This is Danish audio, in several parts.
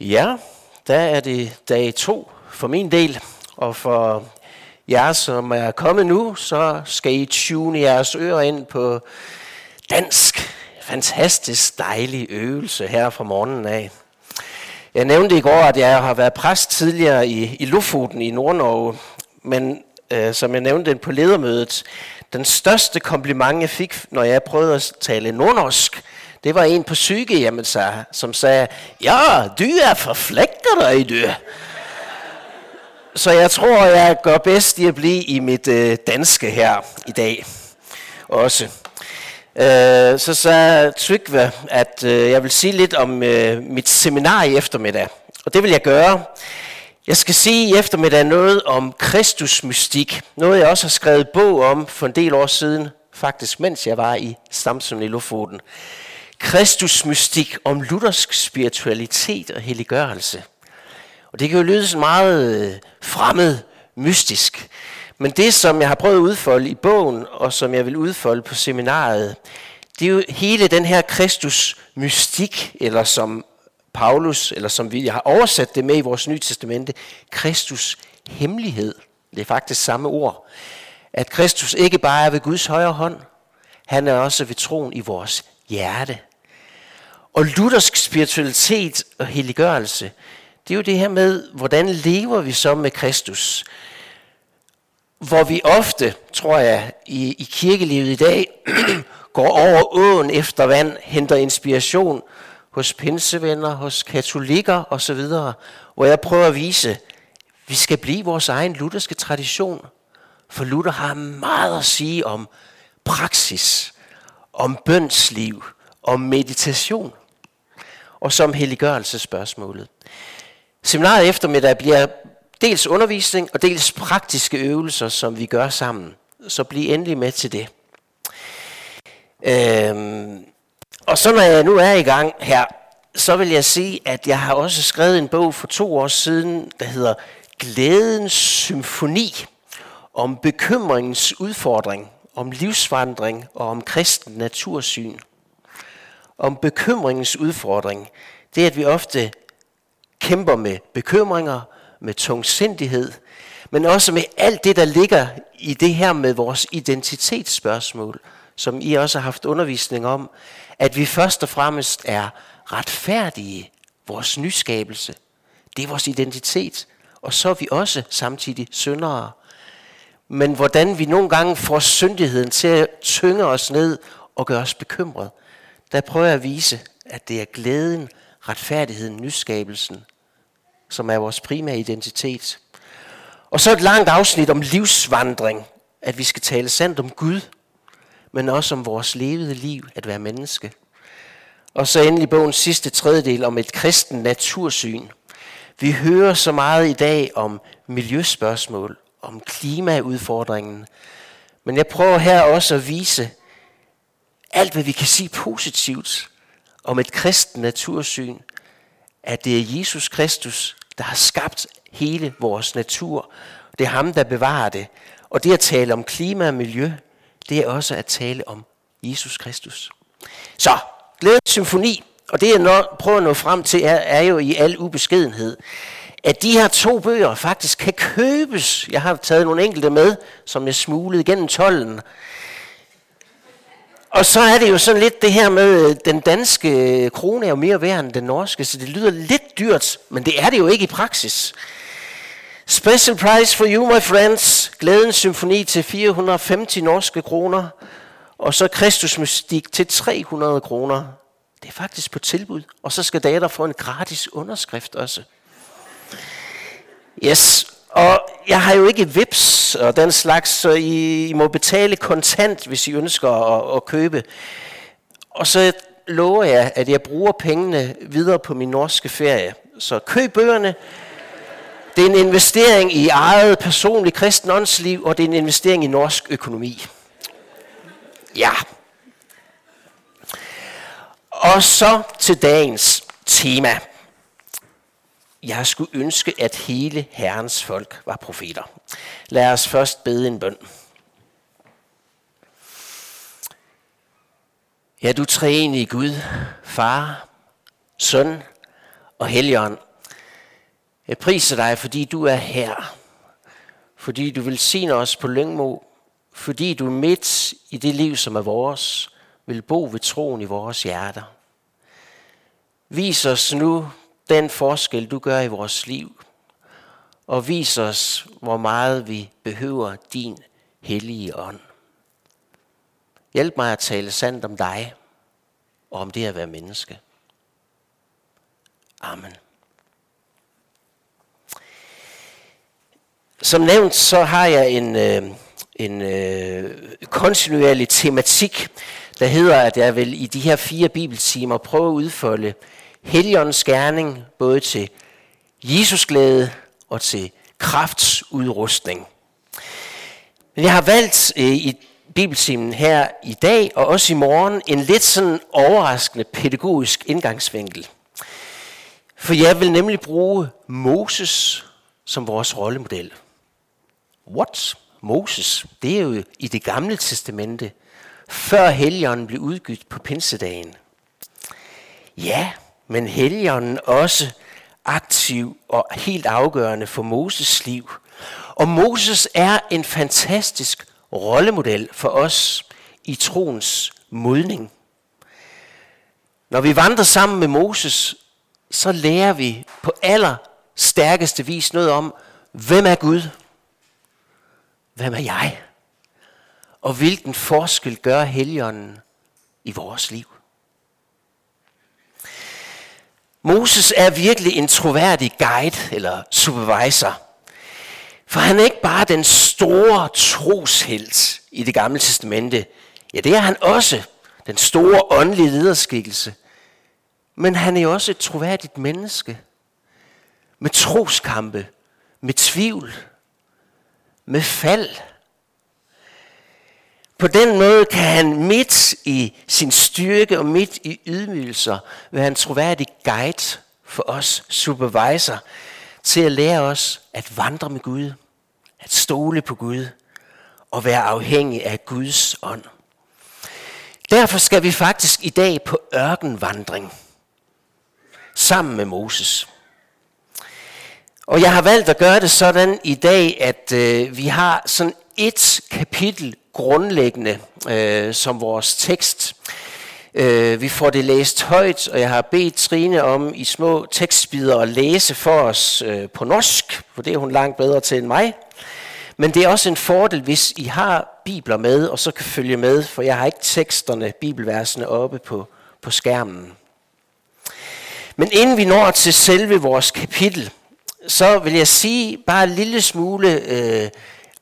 Ja, der er det dag to for min del, og for jer, som er kommet nu, så skal I tune jeres ører ind på dansk. Fantastisk dejlig øvelse her fra morgenen af. Jeg nævnte i går, at jeg har været præst tidligere i, i Lofoten i Nordnorge, men øh, som jeg nævnte på ledermødet, den største kompliment, jeg fik, når jeg prøvede at tale nordnorsk, det var en på sygehjemmet, som sagde, ja, du er forflægter dig, du. Så jeg tror, jeg gør bedst i at blive i mit øh, danske her i dag også. Øh, så sagde Trygve, at øh, jeg vil sige lidt om øh, mit seminar i eftermiddag. Og det vil jeg gøre. Jeg skal sige i eftermiddag noget om Kristusmystik. Noget jeg også har skrevet bog om for en del år siden. Faktisk mens jeg var i Samsung i Lofoten. Kristusmystik om luthersk spiritualitet og helliggørelse. Og det kan jo lyde så meget øh, fremmed, mystisk. Men det, som jeg har prøvet at udfolde i bogen, og som jeg vil udfolde på seminaret, det er jo hele den her Kristus mystik, eller som Paulus, eller som vi har oversat det med i vores nye testamente, Kristus hemmelighed. Det er faktisk samme ord. At Kristus ikke bare er ved Guds højre hånd, han er også ved troen i vores hjerte. Og luthersk spiritualitet og helliggørelse, det er jo det her med, hvordan lever vi så med Kristus? Hvor vi ofte, tror jeg, i, i kirkelivet i dag, går over åen efter vand, henter inspiration hos pinsevenner, hos katolikker osv., hvor jeg prøver at vise, at vi skal blive vores egen lutherske tradition. For Luther har meget at sige om praksis, om bønsliv, om meditation og som helliggørelsespørgsmålet. Seminaret eftermiddag bliver dels undervisning og dels praktiske øvelser, som vi gør sammen. Så bliv endelig med til det. Øhm, og så når jeg nu er i gang her, så vil jeg sige, at jeg har også skrevet en bog for to år siden, der hedder Glædens Symfoni, om bekymringens udfordring, om livsvandring og om kristen natursyn om bekymringens udfordring, det er, at vi ofte kæmper med bekymringer, med tungsindighed, men også med alt det, der ligger i det her med vores identitetsspørgsmål, som I også har haft undervisning om, at vi først og fremmest er retfærdige, vores nyskabelse. Det er vores identitet. Og så er vi også samtidig syndere. Men hvordan vi nogle gange får syndigheden til at tynge os ned og gøre os bekymret, der prøver jeg at vise, at det er glæden, retfærdigheden, nyskabelsen, som er vores primære identitet. Og så et langt afsnit om livsvandring, at vi skal tale sandt om Gud, men også om vores levede liv, at være menneske. Og så endelig bogens sidste tredjedel om et kristen natursyn. Vi hører så meget i dag om miljøspørgsmål, om klimaudfordringen, men jeg prøver her også at vise, alt, hvad vi kan sige positivt om et kristen natursyn, at det er Jesus Kristus, der har skabt hele vores natur. Det er ham, der bevarer det. Og det at tale om klima og miljø, det er også at tale om Jesus Kristus. Så, glædens symfoni, og det jeg prøver at nå frem til, er, er jo i al ubeskedenhed, at de her to bøger faktisk kan købes. Jeg har taget nogle enkelte med, som jeg smuglede gennem tollen. Og så er det jo sådan lidt det her med, øh, den danske øh, krone er jo mere værd end den norske, så det lyder lidt dyrt, men det er det jo ikke i praksis. Special price for you, my friends. Glædens symfoni til 450 norske kroner. Og så Kristus Mystik til 300 kroner. Det er faktisk på tilbud. Og så skal dater få en gratis underskrift også. Yes, og jeg har jo ikke vips og den slags, så I, I må betale kontant, hvis I ønsker at, at købe. Og så lover jeg, at jeg bruger pengene videre på min norske ferie. Så køb bøgerne. Det er en investering i eget personligt kristen åndsliv, og det er en investering i norsk økonomi. Ja. Og så til dagens tema. Jeg skulle ønske, at hele Herrens folk var profeter. Lad os først bede en bøn. Ja, du i Gud, Far, Søn og Helligånd, Jeg priser dig, fordi du er her. Fordi du vil sige os på Lyngmo. Fordi du midt i det liv, som er vores, vil bo ved troen i vores hjerter. Vis os nu den forskel, du gør i vores liv. Og vis os, hvor meget vi behøver din hellige ånd. Hjælp mig at tale sandt om dig og om det at være menneske. Amen. Som nævnt, så har jeg en, øh, en øh, kontinuerlig tematik, der hedder, at jeg vil i de her fire bibeltimer prøve at udfolde Helligåndens gerning, både til Jesus glæde og til kraftsudrustning. Men jeg har valgt øh, i bibeltimen her i dag og også i morgen en lidt sådan overraskende pædagogisk indgangsvinkel. For jeg vil nemlig bruge Moses som vores rollemodel. What? Moses? Det er jo i det gamle testamente, før Helligånden blev udgivet på pinsedagen. Ja, men Helligånden også aktiv og helt afgørende for Moses liv. Og Moses er en fantastisk rollemodel for os i troens modning. Når vi vandrer sammen med Moses, så lærer vi på aller stærkeste vis noget om, hvem er Gud? Hvem er jeg? Og hvilken forskel gør Helligånden i vores liv? Moses er virkelig en troværdig guide eller supervisor. For han er ikke bare den store troshelt i det gamle testamente. Ja, det er han også. Den store åndelige lederskikkelse. Men han er jo også et troværdigt menneske. Med troskampe. Med tvivl. Med fald. På den måde kan han midt i sin styrke og midt i ydmygelser være en troværdig guide for os, supervisor, til at lære os at vandre med Gud, at stole på Gud og være afhængig af Guds ånd. Derfor skal vi faktisk i dag på ørkenvandring sammen med Moses. Og jeg har valgt at gøre det sådan i dag, at øh, vi har sådan et kapitel grundlæggende øh, som vores tekst. Øh, vi får det læst højt, og jeg har bedt Trine om i små tekstbider at læse for os øh, på norsk, for det er hun langt bedre til end mig. Men det er også en fordel, hvis I har bibler med, og så kan følge med, for jeg har ikke teksterne, bibelversene oppe på, på skærmen. Men inden vi når til selve vores kapitel, så vil jeg sige bare en lille smule øh,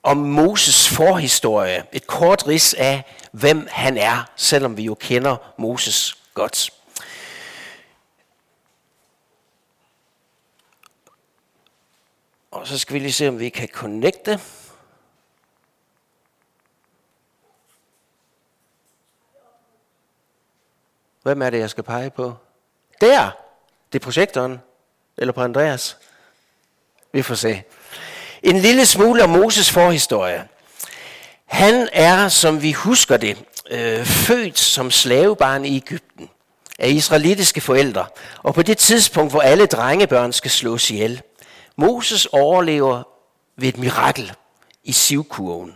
om Moses forhistorie. Et kort ris af, hvem han er, selvom vi jo kender Moses godt. Og så skal vi lige se, om vi kan connecte. Hvem er det, jeg skal pege på? Der! Det er projektoren. Eller på Andreas. Vi får se. En lille smule om Moses forhistorie. Han er, som vi husker det, øh, født som slavebarn i Ægypten af israelitiske forældre, og på det tidspunkt, hvor alle drengebørn skal slås ihjel. Moses overlever ved et mirakel i sivkurven.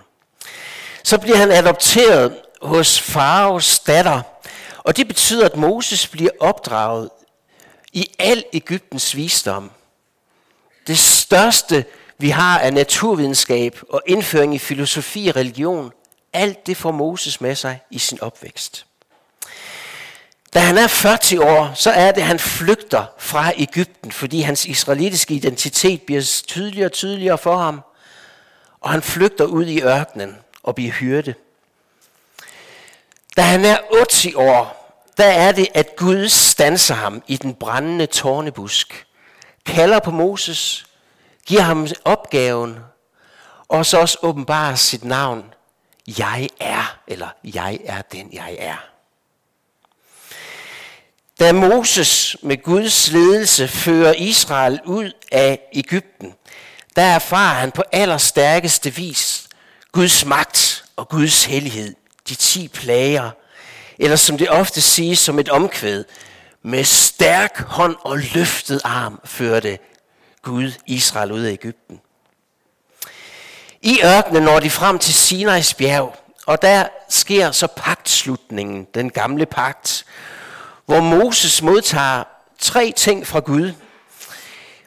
Så bliver han adopteret hos faraos datter, og det betyder, at Moses bliver opdraget i al Ægyptens visdom. Det største vi har af naturvidenskab og indføring i filosofi og religion. Alt det får Moses med sig i sin opvækst. Da han er 40 år, så er det, at han flygter fra Ægypten, fordi hans israelitiske identitet bliver tydeligere og tydeligere for ham. Og han flygter ud i ørkenen og bliver hyrde. Da han er 80 år, der er det, at Gud stanser ham i den brændende tårnebusk, kalder på Moses, giver ham opgaven, og så også åbenbarer sit navn. Jeg er, eller jeg er den, jeg er. Da Moses med Guds ledelse fører Israel ud af Ægypten, der erfarer han på allerstærkeste vis Guds magt og Guds hellighed, de ti plager, eller som det ofte siges som et omkvæd, med stærk hånd og løftet arm førte Gud Israel ud af Ægypten. I ørkenen når de frem til Sinais bjerg, og der sker så pagtslutningen, den gamle pagt, hvor Moses modtager tre ting fra Gud.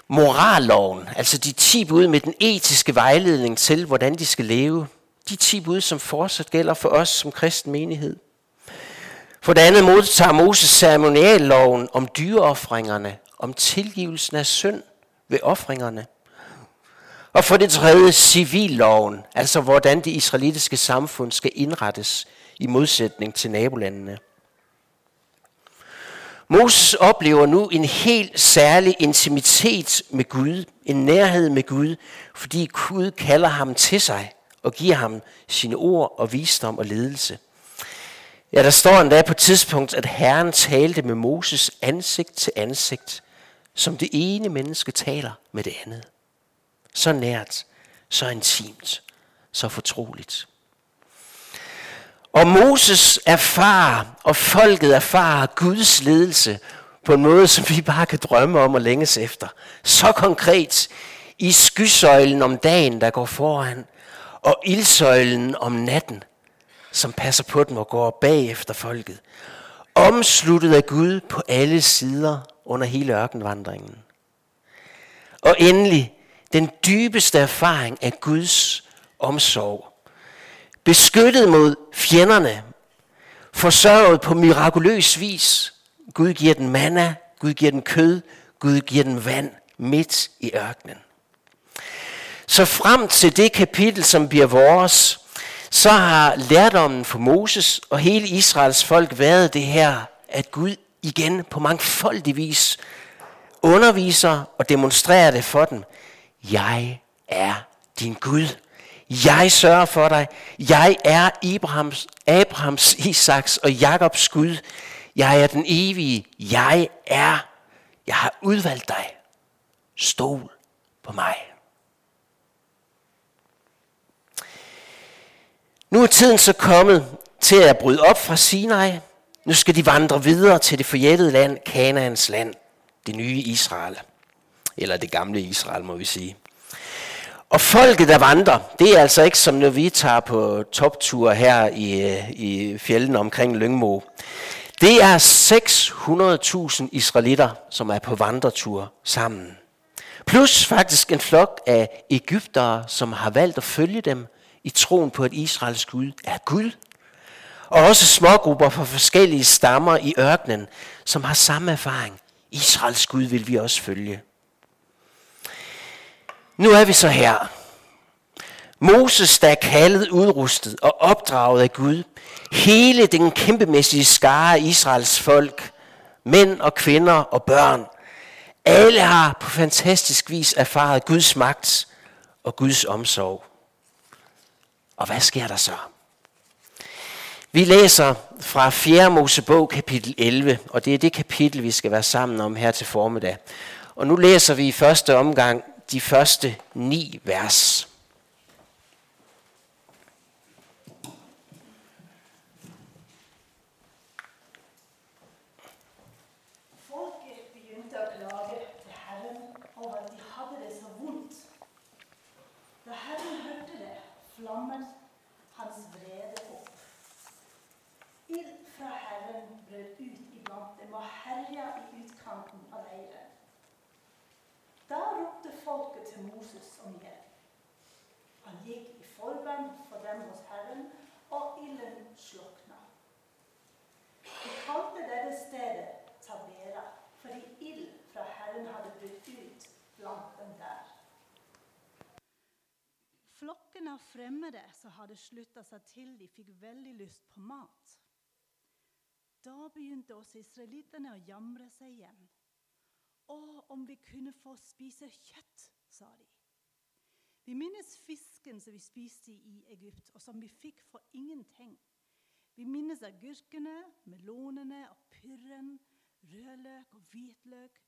Moralloven, altså de ti bud med den etiske vejledning til, hvordan de skal leve. De ti bud, som fortsat gælder for os som kristen menighed. For det andet modtager Moses ceremonialloven om dyreoffringerne, om tilgivelsen af synd ved offringerne. Og for det tredje civilloven, altså hvordan det israelitiske samfund skal indrettes i modsætning til nabolandene. Moses oplever nu en helt særlig intimitet med Gud, en nærhed med Gud, fordi Gud kalder ham til sig og giver ham sine ord og visdom og ledelse. Ja, der står endda på et tidspunkt, at Herren talte med Moses ansigt til ansigt, som det ene menneske taler med det andet. Så nært, så intimt, så fortroligt. Og Moses erfarer, og folket erfarer Guds ledelse på en måde, som vi bare kan drømme om og længes efter. Så konkret i skysøjlen om dagen, der går foran, og ildsøjlen om natten, som passer på dem og går bag efter folket. Omsluttet af Gud på alle sider under hele ørkenvandringen. Og endelig den dybeste erfaring af Guds omsorg. Beskyttet mod fjenderne, forsørget på mirakuløs vis. Gud giver den manna, Gud giver den kød, Gud giver den vand midt i ørkenen. Så frem til det kapitel, som bliver vores, så har lærdommen for Moses og hele Israels folk været det her, at Gud igen på mangfoldig vis underviser og demonstrerer det for dem. Jeg er din Gud. Jeg sørger for dig. Jeg er Abrahams, Abrahams Isaks og Jakobs Gud. Jeg er den evige. Jeg er. Jeg har udvalgt dig. Stol på mig. Nu er tiden så kommet til at bryde op fra Sinai. Nu skal de vandre videre til det forjættede land, Kanaans land, det nye Israel. Eller det gamle Israel, må vi sige. Og folket, der vandrer, det er altså ikke som når vi tager på toptur her i, i fjellene omkring Lyngmo. Det er 600.000 israelitter, som er på vandretur sammen. Plus faktisk en flok af Ægyptere, som har valgt at følge dem i troen på, at Israels Gud er Gud. Og også smågrupper fra forskellige stammer i ørkenen, som har samme erfaring. Israels Gud vil vi også følge. Nu er vi så her. Moses, der er kaldet, udrustet og opdraget af Gud. Hele den kæmpemæssige skare af Israels folk, mænd og kvinder og børn, alle har på fantastisk vis erfaret Guds magt og Guds omsorg. Og hvad sker der så? Vi læser fra 4. Mosebog kapitel 11, og det er det kapitel, vi skal være sammen om her til formiddag. Og nu læser vi i første omgang de første ni vers. folket til Moses om hjelp. Han gikk i forbønn for dem hos Herren, og ilden slukna. De kalte dette stedet Tabera, fordi ild fra Herren hadde brutt ut blant dem der. Flokken av fremmede som hadde slutta seg til, de fikk veldig lyst på mat. Da begynte også israelittene å jamre seg igjen. Å, om vi kunne få spise kjøtt, sa de. Vi minnes fisken som vi spiste i Egypt, og som vi fikk for ingenting. Vi minnes agurkene, melonene og pyrren, rødløk og hvitløk.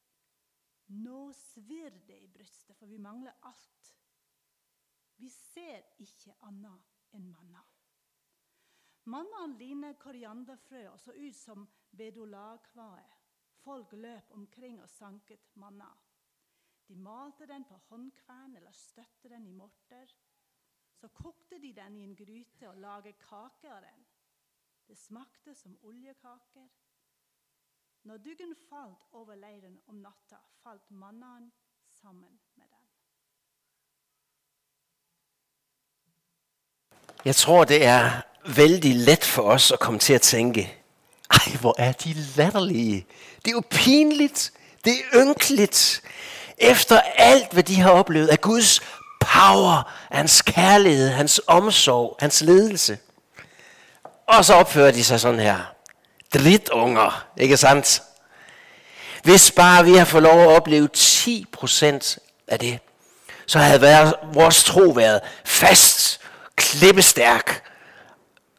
Nå svir det i brystet, for vi mangler alt. Vi ser ikke annet enn manna. Mannaen ligner korianderfrø og så ut som bedolagkvae. Folk løp omkring og sanket manna. De malte den på håndkvern eller støtte den i morter. Så kokte de den i en gryte og laget kake av den. Det smakte som oljekaker. Når duggen falt over leiren om natta, falt mannaen sammen med den. Jeg tror, det er vældig let for os at komme til at tænke, ej, hvor er de latterlige. Det er jo pinligt. Det er ynkeligt. Efter alt, hvad de har oplevet af Guds power, hans kærlighed, hans omsorg, hans ledelse. Og så opfører de sig sådan her. Dritunger, ikke sandt? Hvis bare vi har fået lov at opleve 10% af det, så havde været, vores tro været fast, klippestærk,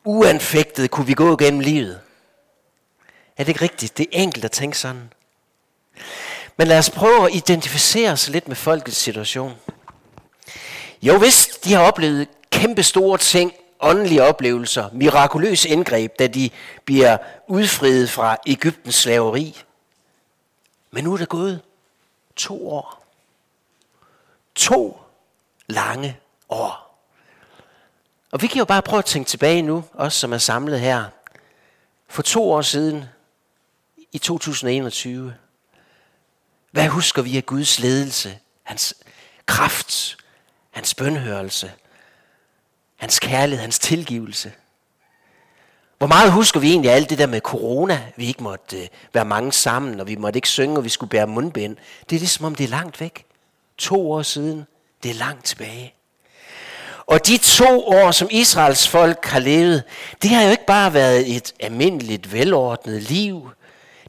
uanfægtet kunne vi gå gennem livet. Er det ikke rigtigt? Det er enkelt at tænke sådan. Men lad os prøve at identificere os lidt med folkets situation. Jo hvis de har oplevet kæmpe store ting, åndelige oplevelser, mirakuløs indgreb, da de bliver udfriet fra Ægyptens slaveri. Men nu er det gået to år. To lange år. Og vi kan jo bare prøve at tænke tilbage nu, os som er samlet her. For to år siden, i 2021, hvad husker vi af Guds ledelse, hans kraft, hans bønhørelse, hans kærlighed, hans tilgivelse? Hvor meget husker vi egentlig alt det der med corona? Vi ikke måtte øh, være mange sammen, og vi måtte ikke synge, og vi skulle bære mundbind. Det er ligesom om det er langt væk. To år siden. Det er langt tilbage. Og de to år, som Israels folk har levet, det har jo ikke bare været et almindeligt, velordnet liv.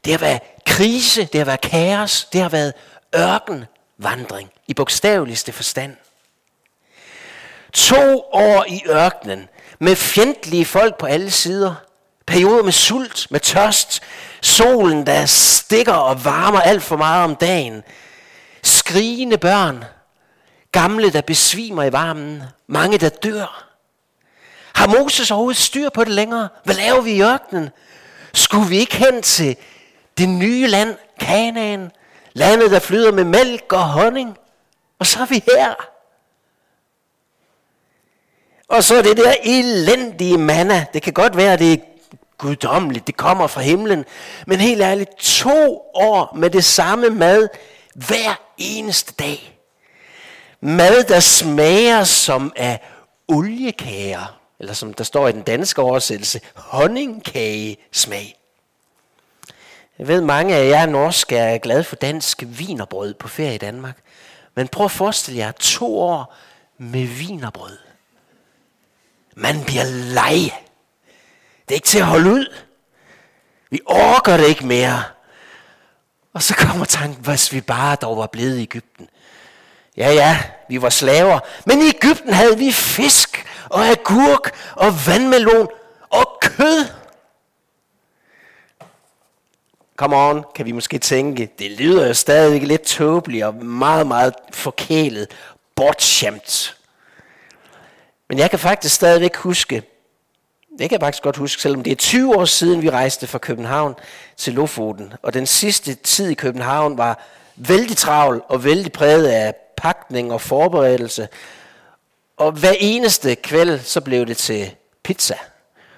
Det har været krise, det har været kaos, det har været ørkenvandring i bogstaveligste forstand. To år i ørkenen med fjendtlige folk på alle sider. Perioder med sult, med tørst. Solen, der stikker og varmer alt for meget om dagen. Skrigende børn. Gamle, der besvimer i varmen. Mange, der dør. Har Moses overhovedet styr på det længere? Hvad laver vi i ørkenen? Skulle vi ikke hen til det nye land, Kanaan? Landet, der flyder med mælk og honning? Og så er vi her. Og så det der elendige manna. Det kan godt være, at det er guddommeligt. Det kommer fra himlen. Men helt ærligt, to år med det samme mad hver eneste dag. Mad, der smager som af oliekager. Eller som der står i den danske oversættelse, honningkagesmag. Jeg ved, mange af jer norske er glade for dansk vinerbrød på ferie i Danmark. Men prøv at forestille jer to år med vinerbrød. Man bliver lej. Det er ikke til at holde ud. Vi orker det ikke mere. Og så kommer tanken, hvis vi bare dog var blevet i Ægypten. Ja, ja, vi var slaver. Men i Ægypten havde vi fisk og agurk og vandmelon og kød. Come on, kan vi måske tænke. Det lyder jo stadig lidt tåbeligt og meget, meget forkælet, bortskjemt. Men jeg kan faktisk stadigvæk huske, det kan jeg faktisk godt huske, selvom det er 20 år siden, vi rejste fra København til Lofoten. Og den sidste tid i København var vældig travl og vældig præget af pakning og forberedelse. Og hver eneste kvæld, så blev det til pizza.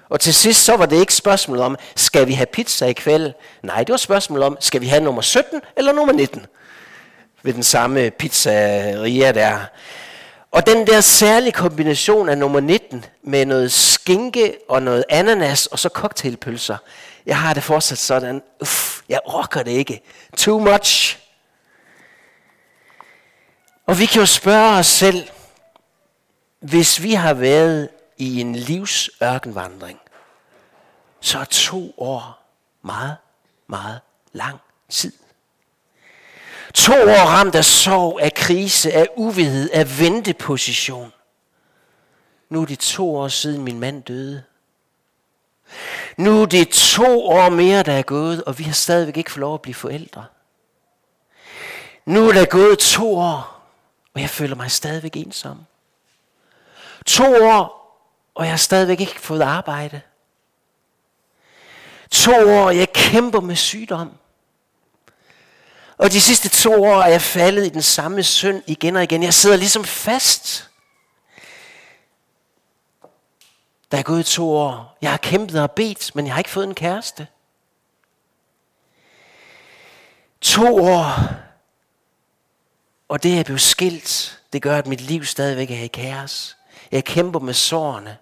Og til sidst, så var det ikke spørgsmålet om, skal vi have pizza i kveld? Nej, det var spørgsmålet om, skal vi have nummer 17 eller nummer 19? Ved den samme pizzeria der. Og den der særlige kombination af nummer 19 med noget skinke og noget ananas og så cocktailpølser. Jeg har det fortsat sådan, uff, jeg orker det ikke. Too much. Og vi kan jo spørge os selv, hvis vi har været i en livsørkenvandring, så er to år meget, meget lang tid. To år ramt af sorg, af krise, af uvidhed, af venteposition. Nu er det to år siden min mand døde. Nu er det to år mere, der er gået, og vi har stadigvæk ikke fået lov at blive forældre. Nu er der gået to år, og jeg føler mig stadigvæk ensom. To år, og jeg har stadigvæk ikke fået arbejde. To år, jeg kæmper med sygdom. Og de sidste to år er jeg faldet i den samme synd igen og igen. Jeg sidder ligesom fast. Der er gået to år. Jeg har kæmpet og bedt, men jeg har ikke fået en kæreste. To år. Og det er blev skilt. Det gør, at mit liv stadigvæk er i kaos. Jeg kæmper med sårene.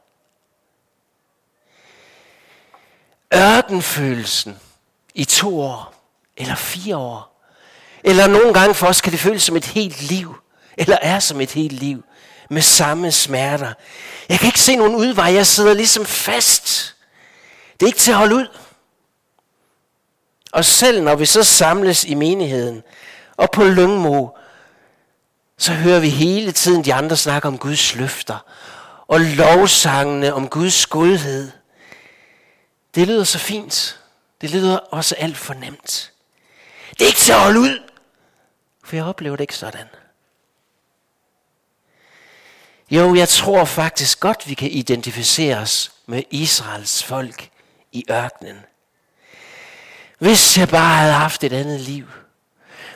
Ørkenfølelsen i to år, eller fire år, eller nogle gange for os kan det føles som et helt liv, eller er som et helt liv, med samme smerter. Jeg kan ikke se nogen udvej, jeg sidder ligesom fast. Det er ikke til at holde ud. Og selv når vi så samles i menigheden, og på Lyngmo, så hører vi hele tiden de andre snakke om Guds løfter, og lovsangene om Guds godhed. Det lyder så fint. Det lyder også alt for nemt. Det er ikke til at holde ud. For jeg oplever det ikke sådan. Jo, jeg tror faktisk godt, vi kan identificere os med Israels folk i ørkenen. Hvis jeg bare havde haft et andet liv.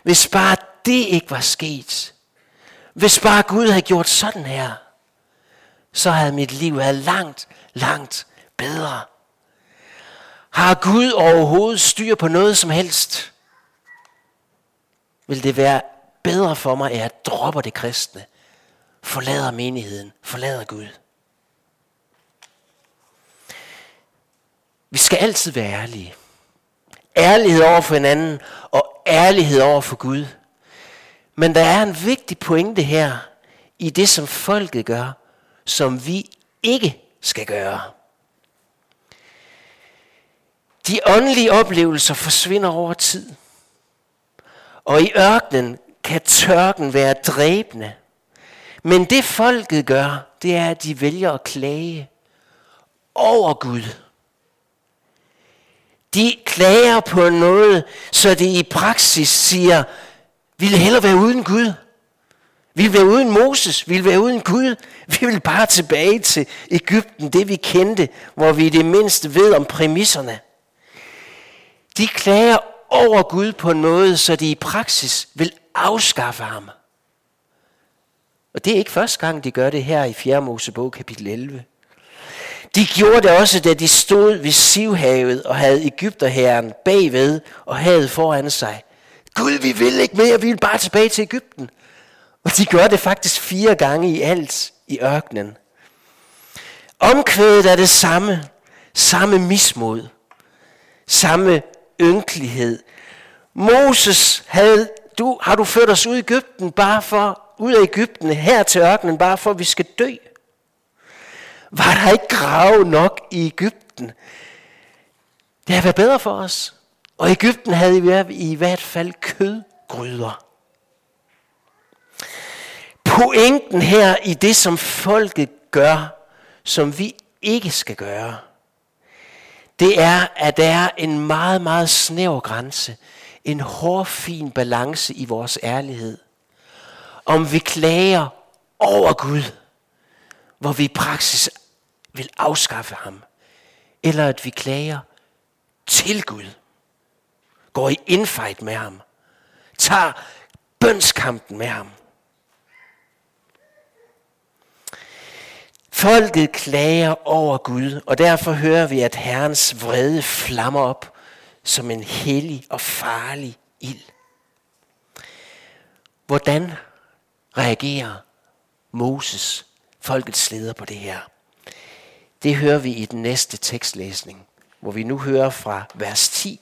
Hvis bare det ikke var sket. Hvis bare Gud havde gjort sådan her. Så havde mit liv været langt, langt bedre. Har Gud overhovedet styr på noget som helst? Vil det være bedre for mig, at jeg dropper det kristne, forlader menigheden, forlader Gud? Vi skal altid være ærlige. Ærlighed over for hinanden, og ærlighed over for Gud. Men der er en vigtig pointe her, i det som folket gør, som vi ikke skal gøre. De åndelige oplevelser forsvinder over tid. Og i ørkenen kan tørken være dræbende. Men det folket gør, det er, at de vælger at klage over Gud. De klager på noget, så de i praksis siger, vi vil hellere være uden Gud. Vi vil være uden Moses, vi vil være uden Gud. Vi vil bare tilbage til Ægypten, det vi kendte, hvor vi i det mindste ved om præmisserne. De klager over Gud på en måde, så de i praksis vil afskaffe ham. Og det er ikke første gang, de gør det her i 4. Mosebog kapitel 11. De gjorde det også, da de stod ved Sivhavet og havde Ægypterherren bagved og havde foran sig. Gud, vi vil ikke mere, vi vil bare tilbage til Ægypten. Og de gør det faktisk fire gange i alt i ørkenen. Omkvædet er det samme, samme mismod, samme ynkelighed. Moses, havde, du, har du ført os ud i Ægypten bare for, ud af Ægypten her til ørkenen, bare for at vi skal dø? Var der ikke grave nok i Ægypten? Det har været bedre for os. Og Ægypten havde i hvert fald kødgryder. Pointen her i det, som folket gør, som vi ikke skal gøre, det er, at der er en meget, meget snæver grænse, en hårfin balance i vores ærlighed. Om vi klager over Gud, hvor vi i praksis vil afskaffe ham, eller at vi klager til Gud, går i infight med ham, tager bønskampen med ham. Folket klager over Gud, og derfor hører vi, at Herrens vrede flammer op som en hellig og farlig ild. Hvordan reagerer Moses, folkets leder, på det her? Det hører vi i den næste tekstlæsning, hvor vi nu hører fra vers 10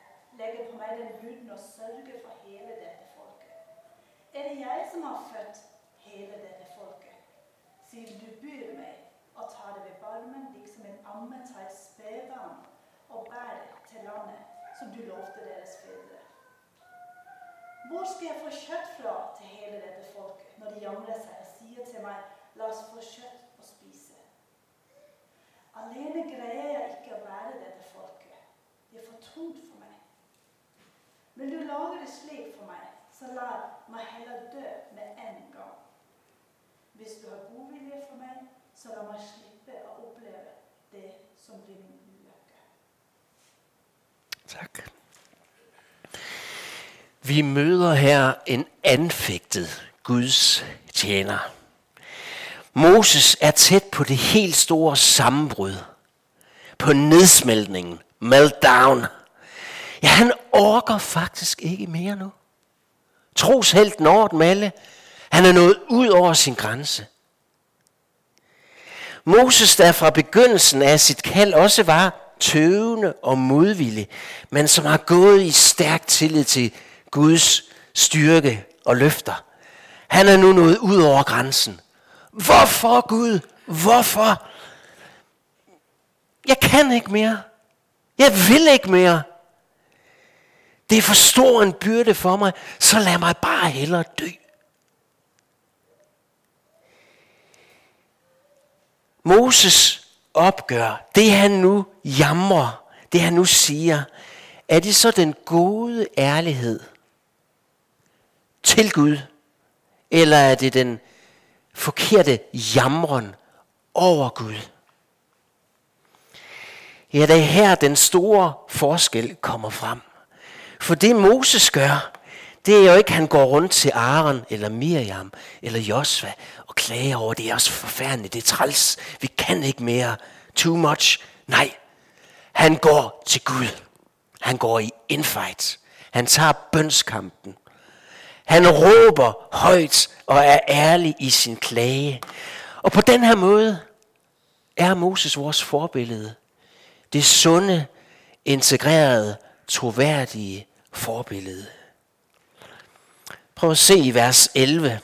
lægger på meg den byrden og sørger for hele dette folket? Er det jeg, som har født hele dette folket, siden du byr mig og ta det ved barmen, liksom en amme tar et spedbarn og bærer det til landet, som du lovte deres fedre? Hvor skal jeg få kjøtt fra til hele dette folket når de jamrer seg og sier til meg, la oss få kjøtt å spise. Alene greier jeg ikke å bære dette folket. Det er for tungt for meg. Vil du lage det slik for mig, så lad mig heller dø med en gang. Hvis du har god vilje for mig, så lad mig slippe at opleve det som blir min ulykke. Tak. Vi møder her en anfægtet Guds tjener. Moses er tæt på det helt store sammenbrud. På nedsmeltningen. Meltdown. Ja, han orker faktisk ikke mere nu. Troshelten over dem alle. Han er nået ud over sin grænse. Moses, der fra begyndelsen af sit kald også var tøvende og modvillig, men som har gået i stærk tillid til Guds styrke og løfter. Han er nu nået ud over grænsen. Hvorfor Gud? Hvorfor? Jeg kan ikke mere. Jeg vil ikke mere. Det er for stor en byrde for mig, så lad mig bare hellere dø. Moses opgør, det han nu jamrer, det han nu siger, er det så den gode ærlighed til Gud, eller er det den forkerte jamren over Gud? Ja, det er her den store forskel kommer frem. For det Moses gør, det er jo ikke, at han går rundt til Aaron, eller Miriam, eller Josva, og klager over, det er også forfærdeligt, det er træls, vi kan ikke mere, too much. Nej, han går til Gud. Han går i infight. Han tager bønskampen. Han råber højt og er ærlig i sin klage. Og på den her måde er Moses vores forbillede. Det sunde, integrerede, troværdige forbillede. Prøv at se i vers 11.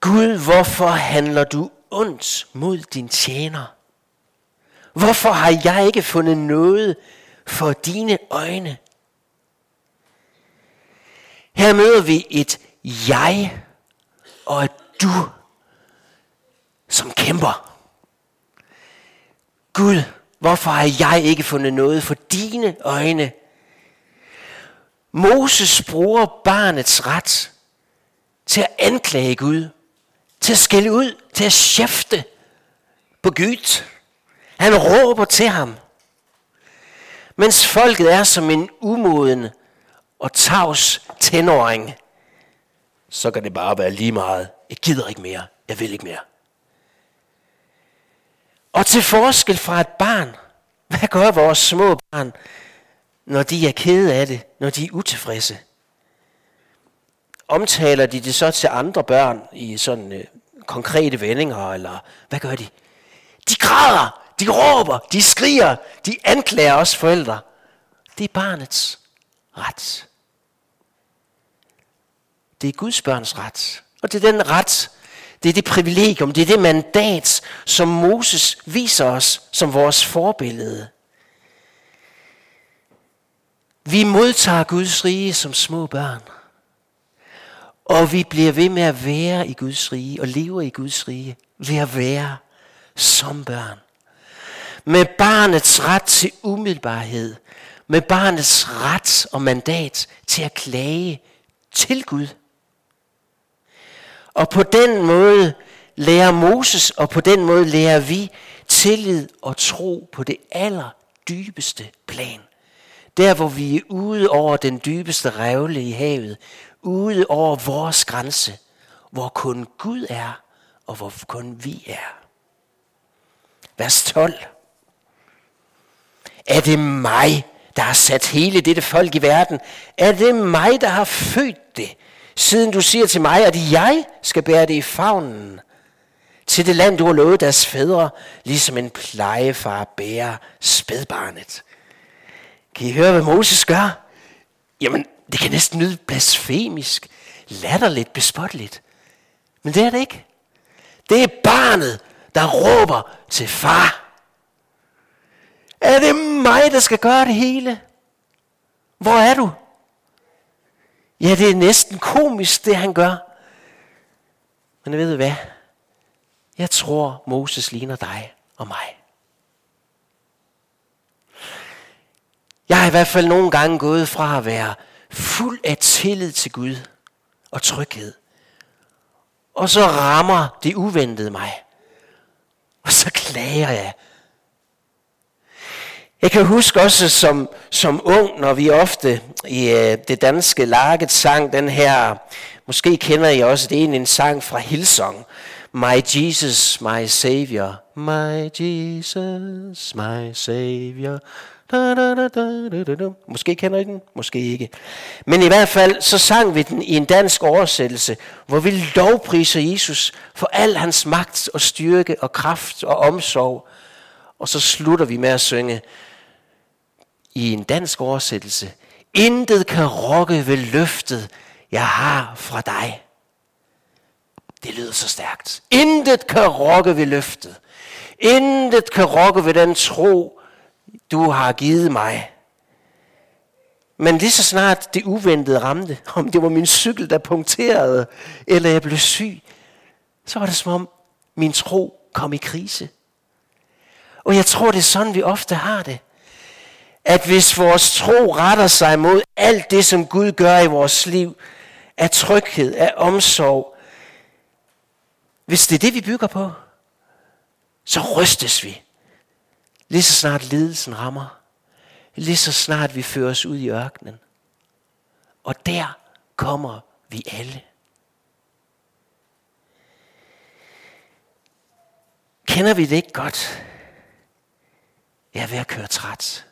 Gud, hvorfor handler du ondt mod din tjener? Hvorfor har jeg ikke fundet noget for dine øjne? Her møder vi et jeg og et du, som kæmper. Gud, hvorfor har jeg ikke fundet noget for dine øjne? Moses bruger barnets ret til at anklage Gud, til at skælde ud, til at skæfte på Gud. Han råber til ham. Mens folket er som en umoden og tavs tenåring, så kan det bare være lige meget. Jeg gider ikke mere. Jeg vil ikke mere. Og til forskel fra et barn, hvad gør vores små barn, når de er kede af det, når de er utilfredse? Omtaler de det så til andre børn i sådan øh, konkrete vendinger, eller hvad gør de? De græder, de råber, de skriger, de anklager os forældre. Det er barnets ret. Det er Guds børns ret. Og det er den ret, det er det privilegium, det er det mandat, som Moses viser os som vores forbillede. Vi modtager Guds rige som små børn. Og vi bliver ved med at være i Guds rige og lever i Guds rige ved at være som børn. Med barnets ret til umiddelbarhed. Med barnets ret og mandat til at klage til Gud. Og på den måde lærer Moses, og på den måde lærer vi tillid og tro på det allerdybeste plan. Der hvor vi er ude over den dybeste revle i havet, ude over vores grænse, hvor kun Gud er, og hvor kun vi er. Vers 12. Er det mig, der har sat hele dette folk i verden? Er det mig, der har født det? Siden du siger til mig, at jeg skal bære det i favnen til det land, du har lovet deres fædre, ligesom en plejefar bærer spædbarnet. Kan I høre, hvad Moses gør? Jamen, det kan næsten lyde blasfemisk, latterligt, bespotteligt. Men det er det ikke. Det er barnet, der råber til far. Er det mig, der skal gøre det hele? Hvor er du? Ja, det er næsten komisk, det han gør. Men ved du hvad? Jeg tror, Moses ligner dig og mig. Jeg har i hvert fald nogle gange gået fra at være fuld af tillid til Gud og tryghed. Og så rammer det uventede mig. Og så klager jeg. Jeg kan huske også som, som ung, når vi ofte i øh, det danske laget sang den her, måske kender I også, det er en, en sang fra Hillsong. My Jesus, my Savior, my Jesus, my Savior. Da, da, da, da, da, da. Måske kender I den, måske ikke. Men i hvert fald, så sang vi den i en dansk oversættelse, hvor vi lovpriser Jesus for al hans magt og styrke og kraft og omsorg. Og så slutter vi med at synge i en dansk oversættelse. Intet kan rokke ved løftet, jeg har fra dig. Det lyder så stærkt. Intet kan rokke ved løftet. Intet kan rokke ved den tro, du har givet mig. Men lige så snart det uventede ramte, om det var min cykel, der punkterede, eller jeg blev syg, så var det som om min tro kom i krise. Og jeg tror, det er sådan, vi ofte har det. At hvis vores tro retter sig mod alt det, som Gud gør i vores liv, af tryghed, af omsorg, hvis det er det, vi bygger på, så rystes vi. Lige så snart lidelsen rammer. Lige så snart vi føres ud i ørkenen. Og der kommer vi alle. Kender vi det ikke godt? Jeg er ved at køre træt.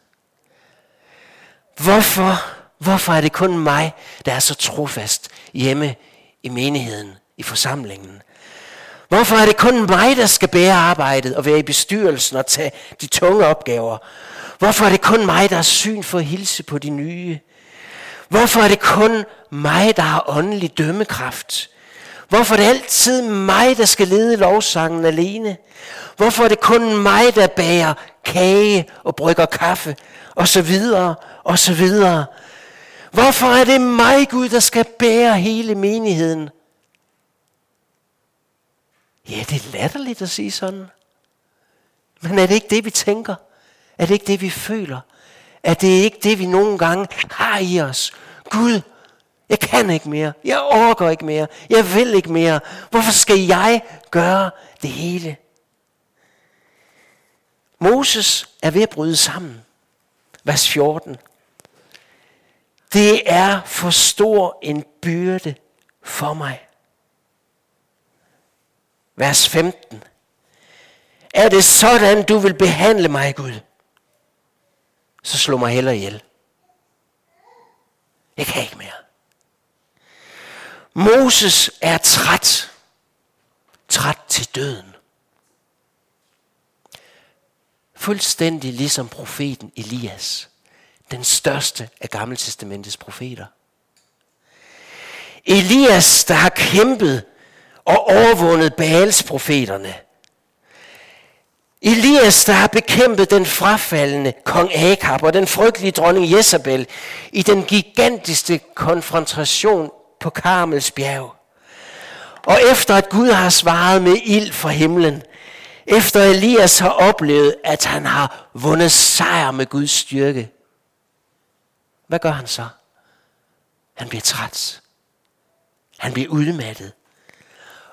Hvorfor, hvorfor er det kun mig, der er så trofast hjemme i menigheden, i forsamlingen? Hvorfor er det kun mig, der skal bære arbejdet og være i bestyrelsen og tage de tunge opgaver? Hvorfor er det kun mig, der er syn for at hilse på de nye? Hvorfor er det kun mig, der har åndelig dømmekraft? Hvorfor er det altid mig, der skal lede lovsangen alene? Hvorfor er det kun mig, der bager kage og brygger kaffe? Og så videre, og så videre. Hvorfor er det mig, Gud, der skal bære hele menigheden? Ja, det er latterligt at sige sådan. Men er det ikke det, vi tænker? Er det ikke det, vi føler? Er det ikke det, vi nogle gange har i os? Gud, jeg kan ikke mere. Jeg orker ikke mere. Jeg vil ikke mere. Hvorfor skal jeg gøre det hele? Moses er ved at bryde sammen. Vers 14. Det er for stor en byrde for mig. Vers 15. Er det sådan, du vil behandle mig, Gud? Så slå mig heller ihjel. Jeg kan ikke mere. Moses er træt. Træt til døden. Fuldstændig ligesom profeten Elias. Den største af Gammeltestamentets profeter. Elias, der har kæmpet og overvundet Baals profeterne. Elias, der har bekæmpet den frafaldende kong Akab og den frygtelige dronning Jezebel i den gigantiske konfrontation på Karmels bjerg. Og efter at Gud har svaret med ild fra himlen, efter Elias har oplevet, at han har vundet sejr med Guds styrke, hvad gør han så? Han bliver træt. Han bliver udmattet.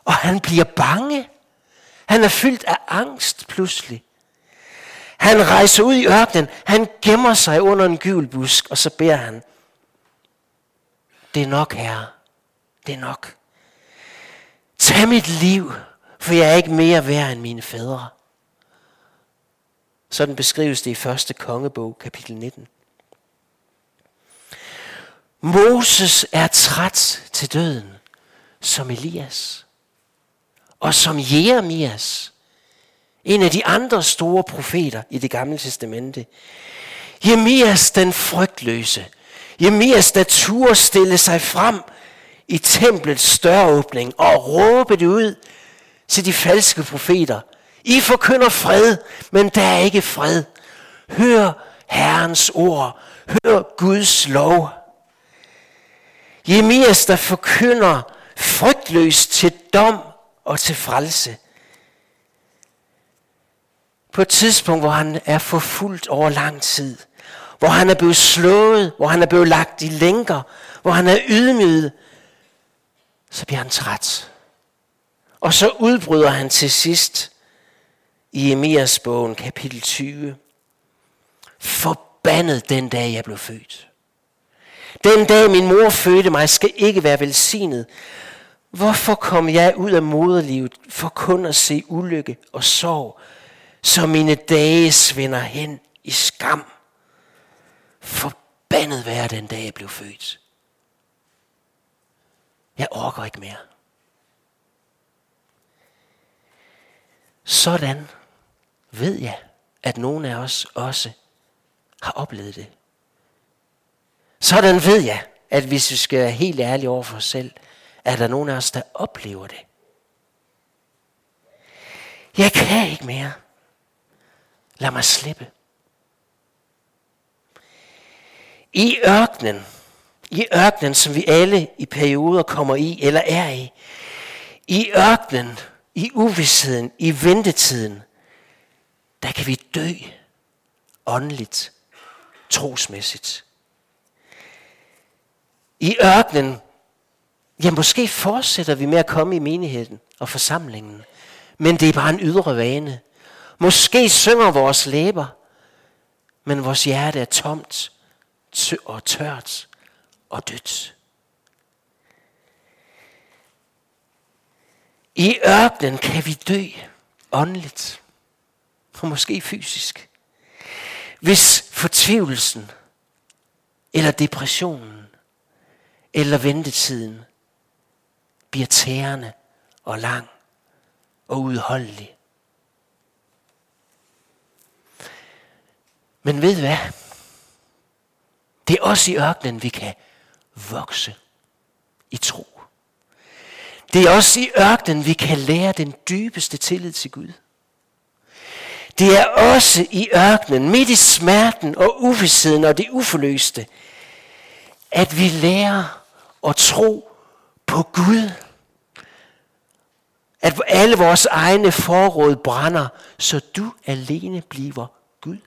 Og han bliver bange. Han er fyldt af angst pludselig. Han rejser ud i ørkenen. Han gemmer sig under en gyvelbusk, og så beder han. Det er nok, herre. Det er nok. Tag mit liv, for jeg er ikke mere værd end mine fædre. Sådan beskrives det i første kongebog, kapitel 19. Moses er træt til døden, som Elias og som Jeremias, en af de andre store profeter i det gamle testamente. Jeremias den frygtløse. Jeremias, der turde stille sig frem i templets døråbning og råbe det ud til de falske profeter. I forkynder fred, men der er ikke fred. Hør Herrens ord. Hør Guds lov. Jeremias, der forkynder frygtløst til dom og til frelse. På et tidspunkt, hvor han er forfulgt over lang tid, hvor han er blevet slået, hvor han er blevet lagt i lænker, hvor han er ydmyget, så bliver han træt. Og så udbryder han til sidst i Emias bogen, kapitel 20. Forbandet den dag, jeg blev født. Den dag min mor fødte mig, skal ikke være velsignet. Hvorfor kom jeg ud af moderlivet for kun at se ulykke og sorg, så mine dage svinder hen i skam? Forbandet være den dag, jeg blev født. Jeg orker ikke mere. Sådan ved jeg, at nogle af os også har oplevet det. Sådan ved jeg, at hvis vi skal være helt ærlige over for os selv, er der nogen af os, der oplever det. Jeg kan ikke mere. Lad mig slippe. I ørkenen, i ørkenen, som vi alle i perioder kommer i eller er i, i ørkenen, i uvidsheden, i ventetiden, der kan vi dø åndeligt, trosmæssigt. I ørkenen, ja måske fortsætter vi med at komme i menigheden og forsamlingen, men det er bare en ydre vane. Måske synger vores læber, men vores hjerte er tomt og tørt og dødt. I ørkenen kan vi dø åndeligt, og måske fysisk. Hvis fortvivlelsen, eller depressionen, eller ventetiden bliver tærende og lang og udholdelig. Men ved hvad? Det er også i ørkenen, vi kan vokse i tro. Det er også i ørkenen, vi kan lære den dybeste tillid til Gud. Det er også i ørkenen, midt i smerten og uvidsheden og det uforløste, at vi lærer at tro på Gud. At alle vores egne forråd brænder, så du alene bliver Gud.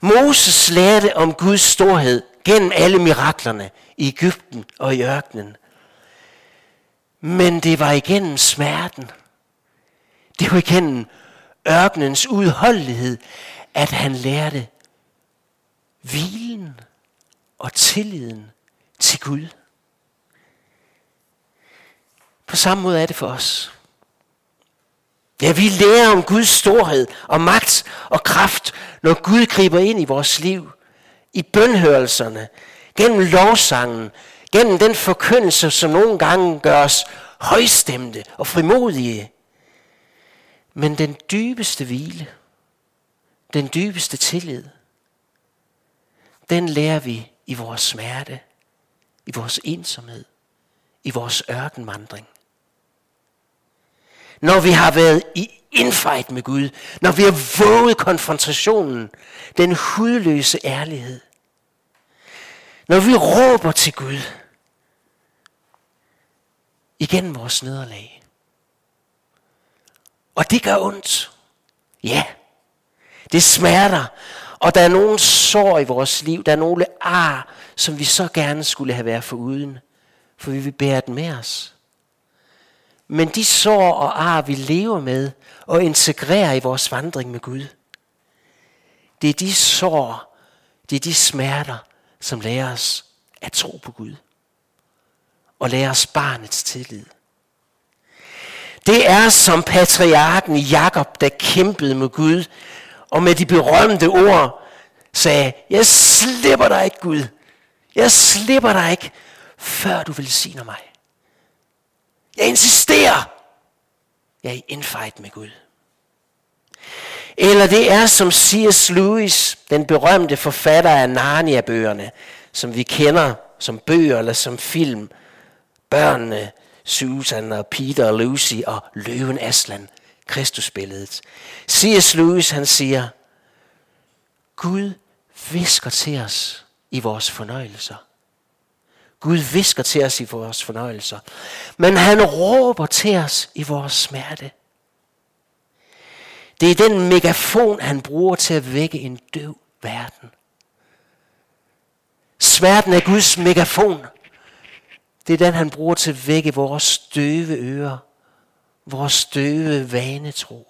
Moses lærte om Guds storhed gennem alle miraklerne i Ægypten og i ørkenen. Men det var igennem smerten. Det var igennem ørkenens udholdenhed, at han lærte hvilen og tilliden til Gud. På samme måde er det for os. Ja, vi lærer om Guds storhed og magt og kraft, når Gud griber ind i vores liv. I bønhørelserne, gennem lovsangen, gennem den forkyndelse, som nogle gange gør os højstemte og frimodige. Men den dybeste hvile, den dybeste tillid, den lærer vi i vores smerte, i vores ensomhed, i vores ørkenvandring. Når vi har været i infight med Gud, når vi har våget konfrontationen, den hudløse ærlighed, når vi råber til Gud igennem vores nederlag. Og det gør ondt. Ja, det smerter. Og der er nogle sår i vores liv, der er nogle ar, som vi så gerne skulle have været foruden, for vi vil bære den med os. Men de sår og ar, vi lever med og integrerer i vores vandring med Gud, det er de sår, det er de smerter, som lærer os at tro på Gud. Og lærer os barnets tillid. Det er som patriarken Jakob, der kæmpede med Gud, og med de berømte ord sagde, jeg slipper dig ikke Gud. Jeg slipper dig ikke, før du velsigner mig. Jeg insisterer. Jeg er i infight med Gud. Eller det er som C.S. Lewis, den berømte forfatter af Narnia-bøgerne, som vi kender som bøger eller som film. Børnene, Susan og Peter og Lucy og løven Aslan, Kristusbilledet. C.S. Lewis han siger, Gud visker til os i vores fornøjelser. Gud visker til os i vores fornøjelser. Men han råber til os i vores smerte. Det er den megafon, han bruger til at vække en døv verden. Smerten er Guds megafon. Det er den, han bruger til at vække vores døve ører, vores døve vanetro.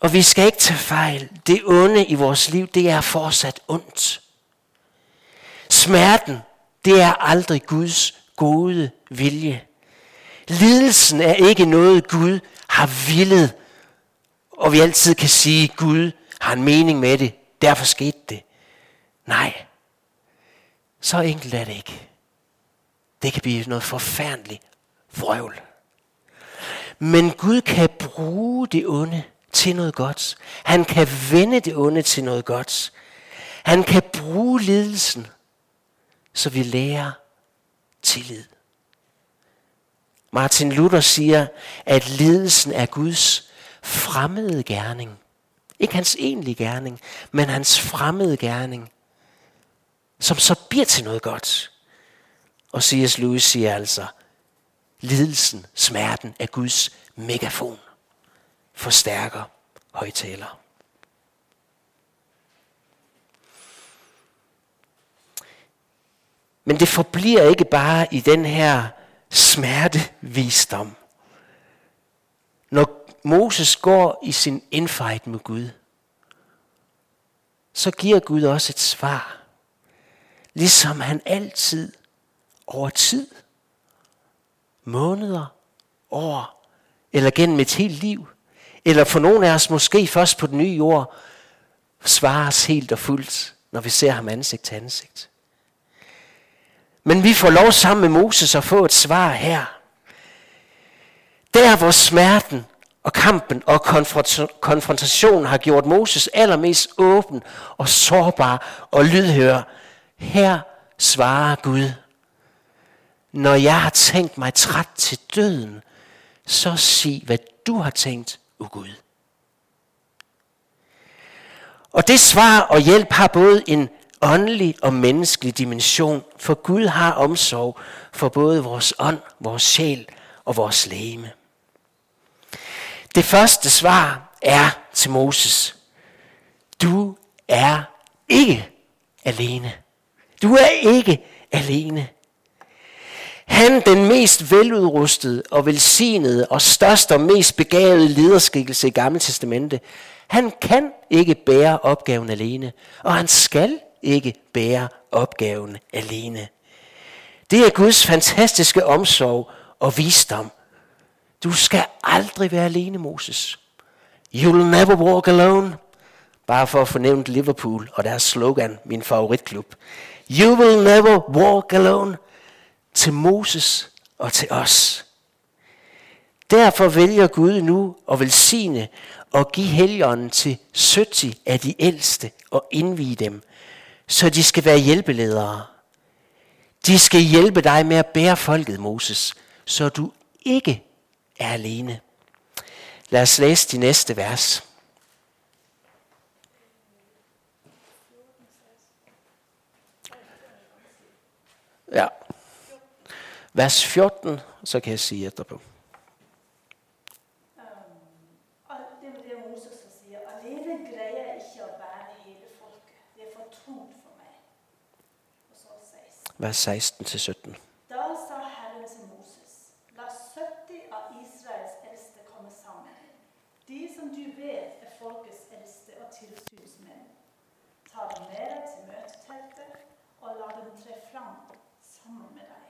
Og vi skal ikke tage fejl. Det onde i vores liv, det er fortsat ondt. Smerten, det er aldrig Guds gode vilje. Lidelsen er ikke noget, Gud har villet, og vi altid kan sige, at Gud har en mening med det, derfor skete det. Nej, så enkelt er det ikke. Det kan blive noget forfærdeligt vrøvl. Men Gud kan bruge det onde til noget godt. Han kan vende det onde til noget godt. Han kan bruge lidelsen, så vi lærer tillid. Martin Luther siger, at lidelsen er Guds fremmede gerning. Ikke hans egentlige gerning, men hans fremmede gerning, som så bliver til noget godt. Og C.S. Lewis siger altså, lidelsen, smerten er Guds megafon forstærker højtaler. Men det forbliver ikke bare i den her smertevisdom. Når Moses går i sin infight med Gud, så giver Gud også et svar. Ligesom han altid over tid, måneder, år eller gennem et helt liv eller for nogle af os måske først på den nye jord, svares helt og fuldt, når vi ser ham ansigt til ansigt. Men vi får lov sammen med Moses at få et svar her. Der hvor smerten og kampen og konfrontationen har gjort Moses allermest åben og sårbar og lydhør. Her svarer Gud, når jeg har tænkt mig træt til døden, så sig, hvad du har tænkt, o Gud. Og det svar og hjælp har både en åndelig og menneskelig dimension, for Gud har omsorg for både vores ånd, vores sjæl og vores læme. Det første svar er til Moses. Du er ikke alene. Du er ikke alene. Han, den mest veludrustede og velsignede og største og mest begavede lederskikkelse i Gamle Testamente, han kan ikke bære opgaven alene, og han skal ikke bære opgaven alene. Det er Guds fantastiske omsorg og visdom. Du skal aldrig være alene, Moses. You'll never walk alone. Bare for at fornævne Liverpool og deres slogan, min favoritklub. You will never walk alone til Moses og til os. Derfor vælger Gud nu at velsigne og give helgenen til 70 af de ældste og indvige dem, så de skal være hjælpeledere. De skal hjælpe dig med at bære folket, Moses, så du ikke er alene. Lad os læse de næste vers. Ja vers 14, så kan jeg sige etterpå. Um, og det er det Moses siger. Alene greier jeg ikke å bære hele folket. Det er for tungt for meg. Og så 16. Vers 16 til 17. Da sa Herren til Moses, la 70 av Israels eldste komme sammen. De som du vet er folkets eldste og tilsynsmenn. Ta dem med deg til møteteltet og la dem tre fram sammen med deg.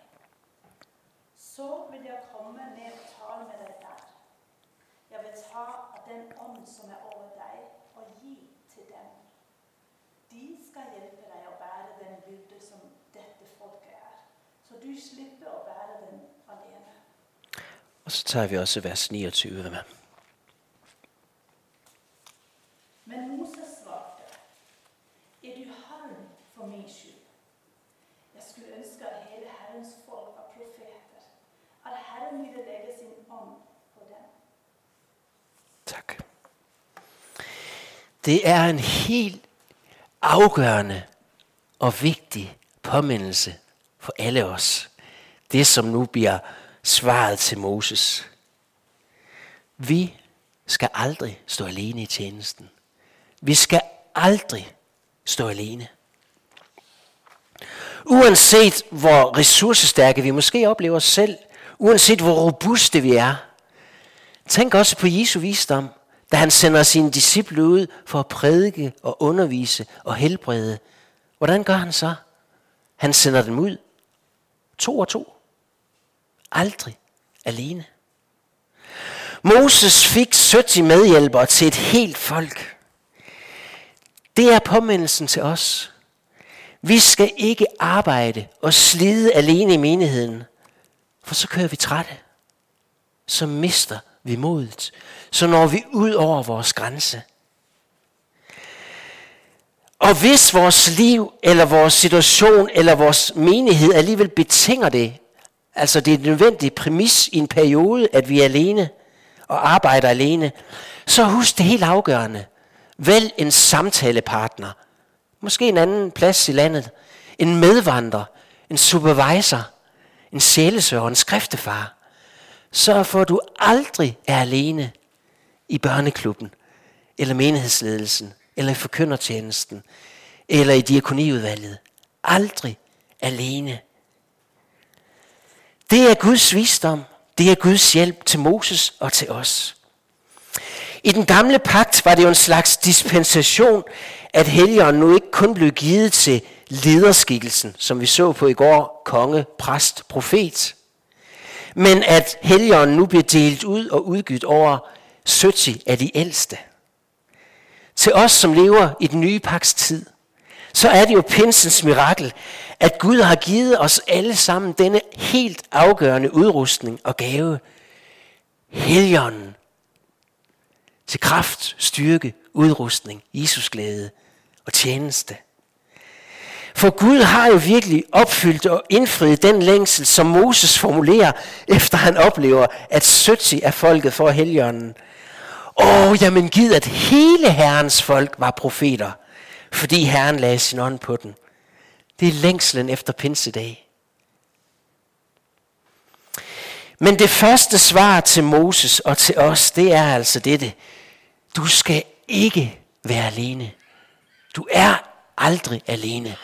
Så vil jeg komme ned og tale med deg der. Jeg vil ta av den ånd som er over deg, og gi til dem. De skal hjelpe deg å bære den byrde som dette folket er. Så du slipper å bære den alene. Og så tager vi også vers 29 med. Men Moses svarte, er du harm for min skyld? Jeg skulle ønske at hele Herrens folk var profeter at Herren ville lægge sin ånd på dem. Tak. Det er en helt afgørende og vigtig påmindelse for alle os. Det, som nu bliver svaret til Moses. Vi skal aldrig stå alene i tjenesten. Vi skal aldrig stå alene. Uanset hvor ressourcestærke vi måske oplever os selv, uanset hvor robuste vi er, tænk også på Jesu visdom, da han sender sine disciple ud for at prædike og undervise og helbrede. Hvordan gør han så? Han sender dem ud. To og to. Aldrig alene. Moses fik 70 medhjælpere til et helt folk. Det er påmindelsen til os. Vi skal ikke arbejde og slide alene i menigheden, for så kører vi trætte. Så mister vi modet. Så når vi ud over vores grænse. Og hvis vores liv, eller vores situation, eller vores menighed alligevel betinger det, altså det er en nødvendig præmis i en periode, at vi er alene og arbejder alene, så husk det helt afgørende. Vælg en samtalepartner. Måske en anden plads i landet. En medvandrer. En supervisor. En sjælesøger. En skriftefar. Så for at du aldrig er alene i børneklubben. Eller menighedsledelsen. Eller i forkyndertjenesten. Eller i diakoniudvalget. Aldrig alene. Det er Guds visdom. Det er Guds hjælp til Moses og til os. I den gamle pagt var det jo en slags dispensation, at helgeren nu ikke kun blev givet til lederskikkelsen, som vi så på i går, konge, præst, profet, men at helgeren nu bliver delt ud og udgivet over 70 af de ældste. Til os, som lever i den nye paks tid, så er det jo pinsens mirakel, at Gud har givet os alle sammen denne helt afgørende udrustning og gave. Helligånden til kraft, styrke, udrustning, Jesus glæde og tjeneste. For Gud har jo virkelig opfyldt og indfriet den længsel, som Moses formulerer, efter han oplever, at 70 af folket får helligånden Åh, jamen gid, at hele Herrens folk var profeter, fordi Herren lagde sin ånd på den. Det er længslen efter pinsedag. Men det første svar til Moses og til os, det er altså dette. Du skal ikke være alene. Du er aldrig alene.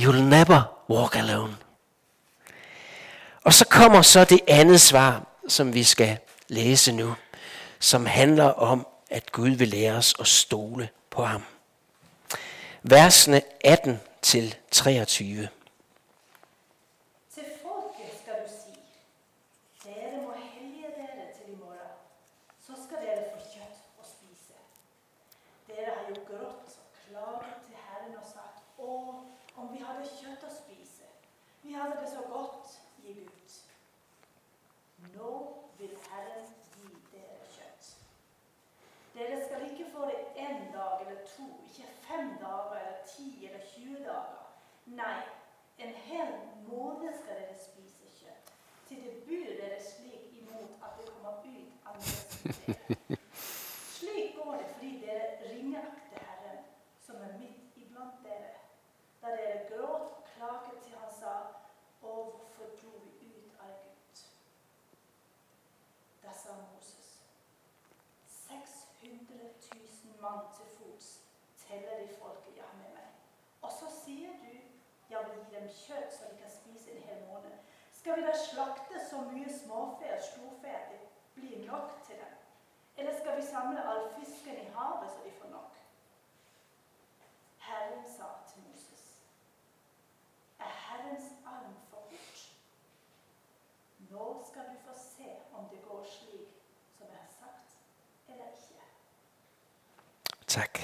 You'll never walk alone. Og så kommer så det andet svar, som vi skal læse nu, som handler om, at Gud vil lære os at stole på ham. Versene 18 til 23. Vi hadde det så godt i Gud. Nå vil Herren Dere skal ikke få det én dag eller to, ikke fem dager eller ti eller 20 dager. Nei, en hel måned skal dere spise kjøtt, til det byr dere slik imot at det kommer ut andre Slik går det fordi dere ringeakter Herren, som er midt iblant dere. Da dere gråt og klaget til han sa, Å, hvorfor dro vi ut av Egypt? Da sa mor mand til fots tæller de folket jeg har med mig. Og så siger du jeg vil give dem kjøtt så de kan spise en hel måned. Skal vi da slakte så mye småfe og storfe at det blir nok til dem? Eller skal vi samle all fisken i havet så de får nok? Herren sa til Moses, er Herrens arm for kort? Nå skal du få se om det går slik som jeg har sagt, eller ikke. Tak.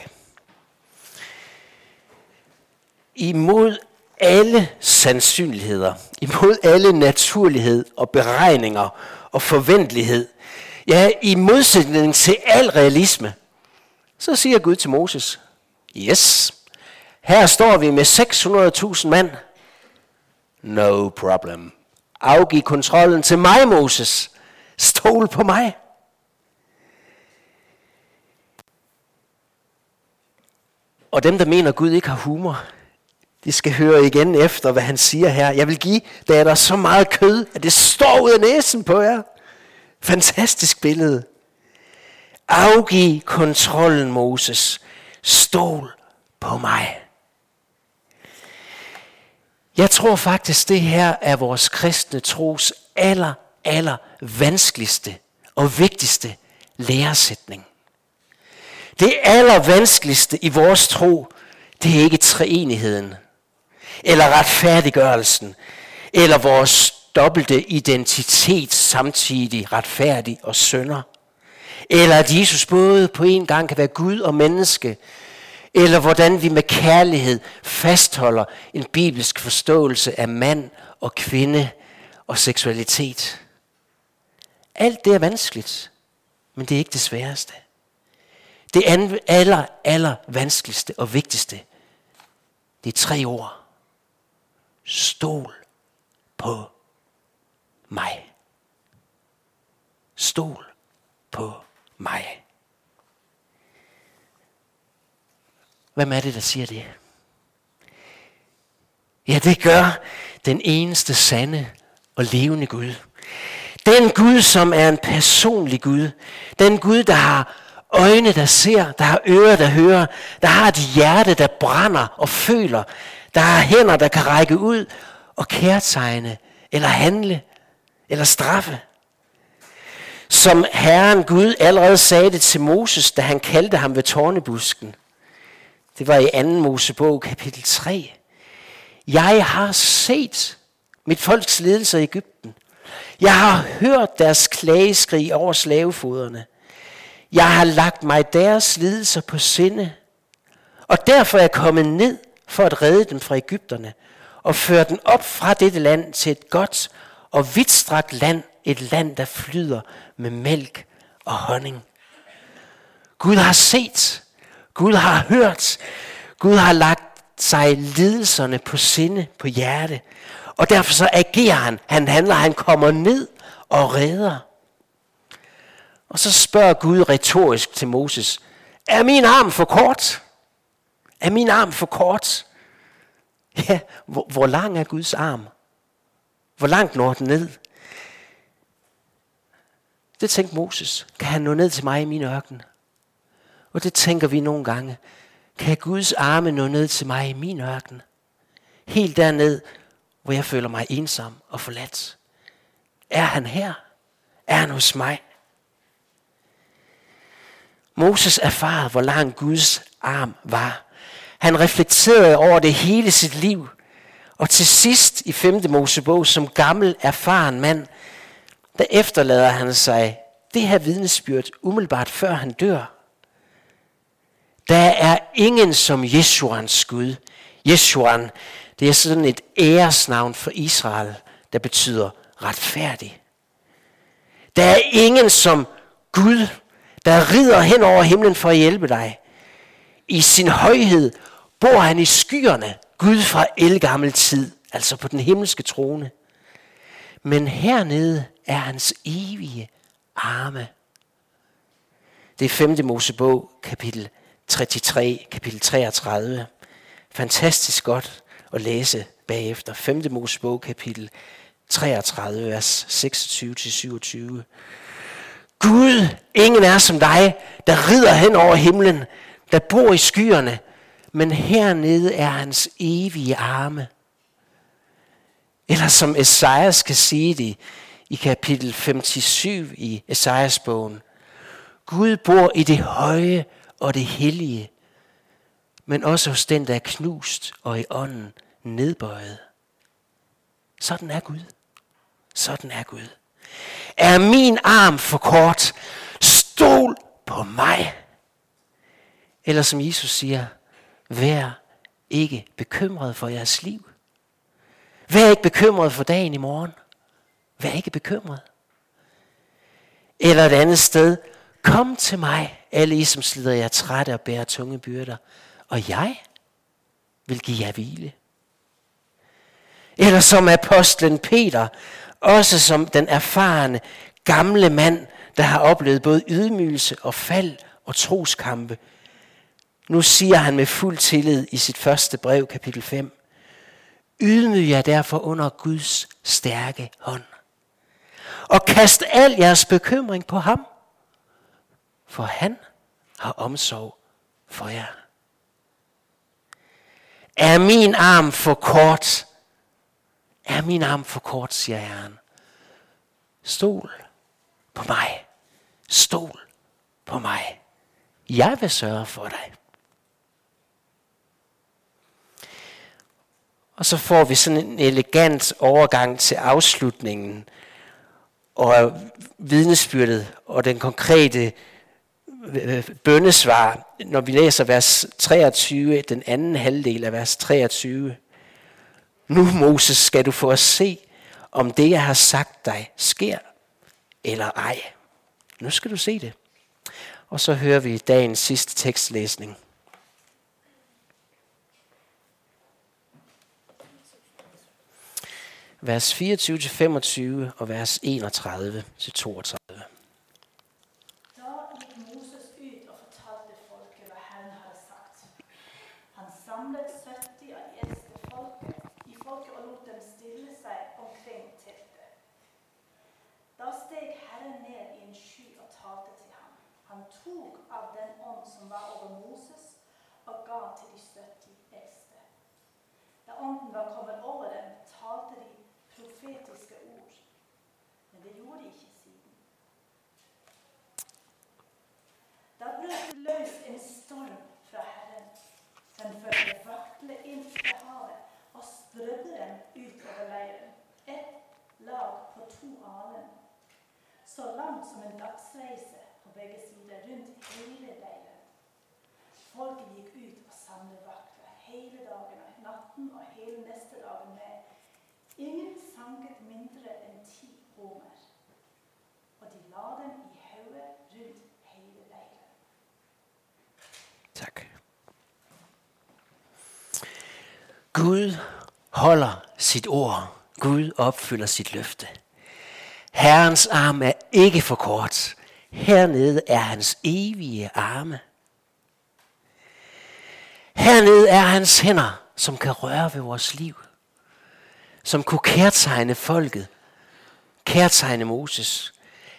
Imod alle sandsynligheder, imod alle naturlighed og beregninger og forventelighed, ja, i modsætning til al realisme, så siger Gud til Moses, yes, her står vi med 600.000 mand. No problem. Afgiv kontrollen til mig, Moses. Stol på mig. Og dem, der mener, at Gud ikke har humor, De skal høre igen efter, hvad han siger her. Jeg vil give, da er der så meget kød, at det står ud af næsen på jer. Fantastisk billede. Afgiv kontrollen, Moses. Stol på mig. Jeg tror faktisk, det her er vores kristne tros aller, aller vanskeligste og vigtigste læresætning. Det allervanskeligste i vores tro, det er ikke treenigheden, eller retfærdiggørelsen, eller vores dobbelte identitet samtidig retfærdig og sønder. Eller at Jesus både på en gang kan være Gud og menneske, eller hvordan vi med kærlighed fastholder en bibelsk forståelse af mand og kvinde og seksualitet. Alt det er vanskeligt, men det er ikke det sværeste. Det aller, aller vanskeligste og vigtigste, det er tre ord. Stol på mig. Stol på mig. Hvem er det, der siger det? Ja, det gør den eneste sande og levende Gud. Den Gud, som er en personlig Gud. Den Gud, der har øjne, der ser, der har ører, der hører, der har et hjerte, der brænder og føler, der har hænder, der kan række ud og kærtegne, eller handle, eller straffe. Som Herren Gud allerede sagde det til Moses, da han kaldte ham ved tårnebusken. Det var i 2. Mosebog kapitel 3. Jeg har set mit folks ledelse i Ægypten. Jeg har hørt deres klageskrig over slavefoderne. Jeg har lagt mig deres lidelser på sinde, og derfor er jeg kommet ned for at redde dem fra Ægypterne og føre dem op fra dette land til et godt og vidtstrakt land, et land, der flyder med mælk og honning. Gud har set, Gud har hørt, Gud har lagt sig lidelserne på sinde, på hjerte, og derfor så agerer han, han handler, han kommer ned og redder. Og så spørger Gud retorisk til Moses, er min arm for kort? Er min arm for kort? Ja, hvor, hvor lang er Guds arm? Hvor langt når den ned? Det tænkte Moses. Kan han nå ned til mig i min ørken? Og det tænker vi nogle gange. Kan Guds arme nå ned til mig i min ørken? Helt derned, hvor jeg føler mig ensom og forladt. Er han her? Er han hos mig? Moses erfarede, hvor lang Guds arm var. Han reflekterede over det hele sit liv. Og til sidst i 5. Mosebog, som gammel, erfaren mand, der efterlader han sig det her vidnesbyrd umiddelbart før han dør. Der er ingen som Jeshuans Gud. Jeshuan, det er sådan et æresnavn for Israel, der betyder retfærdig. Der er ingen som Gud, der rider hen over himlen for at hjælpe dig. I sin højhed bor han i skyerne, Gud fra elgammel tid, altså på den himmelske trone. Men hernede er hans evige arme. Det er 5. Mosebog, kapitel 33, kapitel 33. Fantastisk godt at læse bagefter. 5. Mosebog, kapitel 33, vers 26-27. Gud, ingen er som dig, der rider hen over himlen, der bor i skyerne, men hernede er hans evige arme. Eller som Esajas skal sige det i kapitel 57 i Esajas bogen. Gud bor i det høje og det hellige, men også hos den, der er knust og i ånden nedbøjet. Sådan er Gud. Sådan er Gud. Er min arm for kort? Stol på mig. Eller som Jesus siger, vær ikke bekymret for jeres liv. Vær ikke bekymret for dagen i morgen. Vær ikke bekymret. Eller et andet sted, kom til mig, alle I som slider jer trætte og bærer tunge byrder, og jeg vil give jer hvile. Eller som apostlen Peter, også som den erfarne gamle mand, der har oplevet både ydmygelse og fald og troskampe. Nu siger han med fuld tillid i sit første brev, kapitel 5, Ydmyg jer derfor under Guds stærke hånd. Og kast al jeres bekymring på ham, for han har omsorg for jer. Er min arm for kort? Er min arm for kort, siger Herren. Stol på mig. Stol på mig. Jeg vil sørge for dig. Og så får vi sådan en elegant overgang til afslutningen og vidnesbyrdet og den konkrete øh, bøndesvar, når vi læser vers 23, den anden halvdel af vers 23. Nu, Moses, skal du få at se, om det, jeg har sagt dig, sker eller ej. Nu skal du se det. Og så hører vi dagens sidste tekstlæsning. Vers 24-25 og vers 31-32. Ånden var kommet over dem, talte de profetiske ord. Men det gjorde de ikke siden. Da brøt det løs en storm fra Herren. Den førte vakle inn fra havet og strødde dem utover leiren. Ett lag på to alen. Så langt som en dagsreise på begge sider rundt hele leiren. Folket gikk ut og samlet vakler hele dagen natten og hele neste dagen med. Ingen sanket mindre enn ti homer. Og de la dem i hodet rundt hele leiren. Tak. Gud holder sit ord. Gud opfylder sit løfte. Herrens arm er ikke for kort. Hernede er hans evige arme. Hernede er hans hænder som kan røre ved vores liv. Som kunne kærtegne folket. Kærtegne Moses.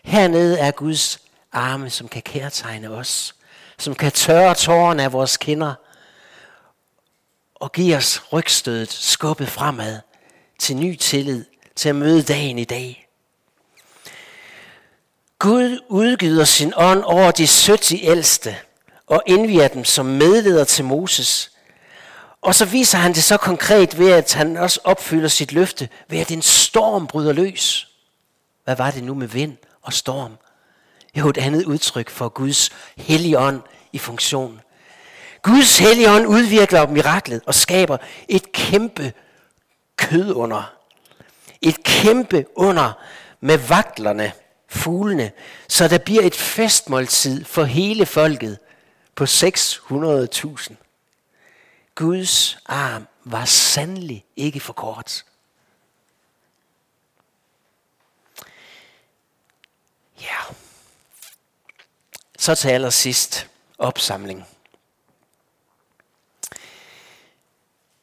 Hernede er Guds arme, som kan kærtegne os. Som kan tørre tårerne af vores kinder. Og give os rygstødet skubbet fremad til ny tillid, til at møde dagen i dag. Gud udgyder sin ånd over de 70 ældste og indviger dem som medleder til Moses, og så viser han det så konkret ved, at han også opfylder sit løfte, ved at en storm bryder løs. Hvad var det nu med vind og storm? Jo, et andet udtryk for Guds hellige ånd i funktion. Guds hellige ånd miraklet og skaber et kæmpe kød under. Et kæmpe under med vaklerne, fuglene, så der bliver et festmåltid for hele folket på 600.000. Guds arm var sandelig ikke for kort. Ja. Så til allersidst opsamling.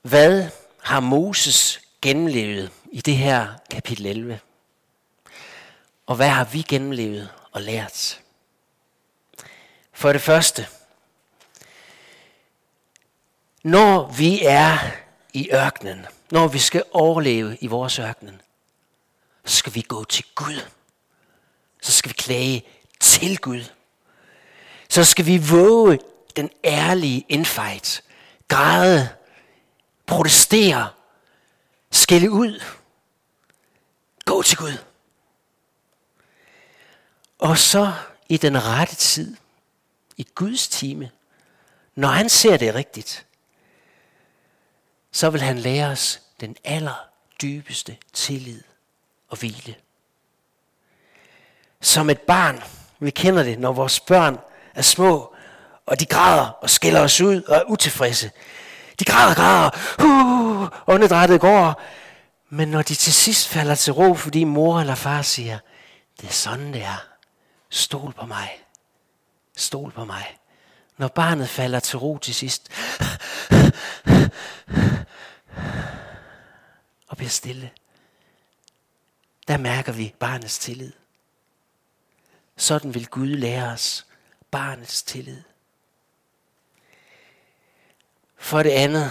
Hvad har Moses gennemlevet i det her kapitel 11? Og hvad har vi gennemlevet og lært? For det første, når vi er i ørkenen, når vi skal overleve i vores ørkenen, så skal vi gå til Gud. Så skal vi klage til Gud. Så skal vi våge den ærlige indfejt, Græde, protestere, skille ud. Gå til Gud. Og så i den rette tid, i Guds time, når han ser det rigtigt, så vil han lære os den allerdybeste tillid og hvile. Som et barn, vi kender det, når vores børn er små, og de græder og skiller os ud og er utilfredse. De græder og græder, uh, åndedrættet går. Men når de til sidst falder til ro, fordi mor eller far siger, det er sådan det er. Stol på mig. Stol på mig. Når barnet falder til ro til sidst, bliver stille, der mærker vi barnets tillid. Sådan vil Gud lære os barnets tillid. For det andet,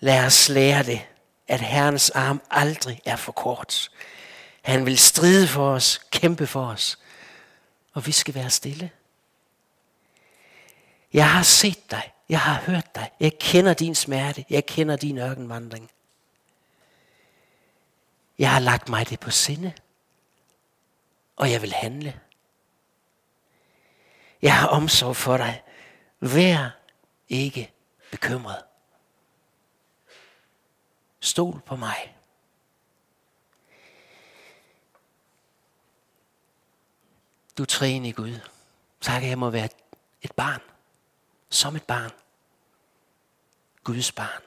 lad os lære det, at Herrens arm aldrig er for kort. Han vil stride for os, kæmpe for os, og vi skal være stille. Jeg har set dig, jeg har hørt dig, jeg kender din smerte, jeg kender din ørkenvandring. Jeg har lagt mig det på sinde, og jeg vil handle. Jeg har omsorg for dig. Vær ikke bekymret. Stol på mig. Du træner i Gud. Tak, at jeg må være et barn. Som et barn. Guds barn.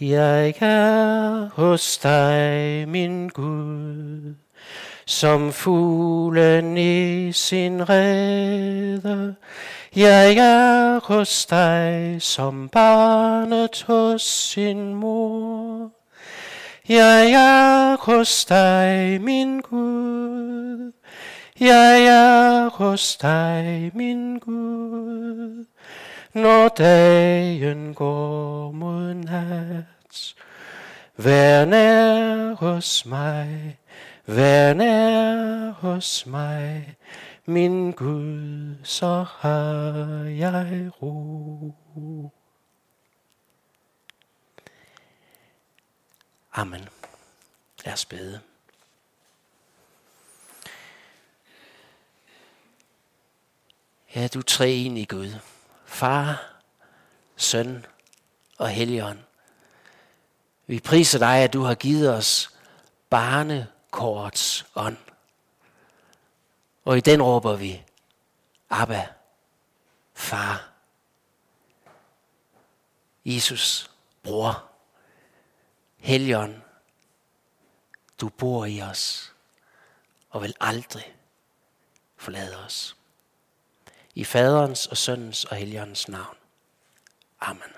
Jeg er hos dig, min Gud, som fuglen i sin rede. Jeg er hos dig, som barnet hos sin mor. Jeg er hos dig, min Gud. Jeg er hos dig, min Gud når dagen går mod nat. Vær nær hos mig, vær nær hos mig, min Gud, så har jeg ro. Amen. Lad os bede. Ja, du er i Gud. Far, Søn og Helligånd. Vi priser dig, at du har givet os barnekorts ånd. Og i den råber vi, Abba, far. Jesus, bror, Helligånd, du bor i os og vil aldrig forlade os. I faderens og søndens og helligåndens navn. Amen.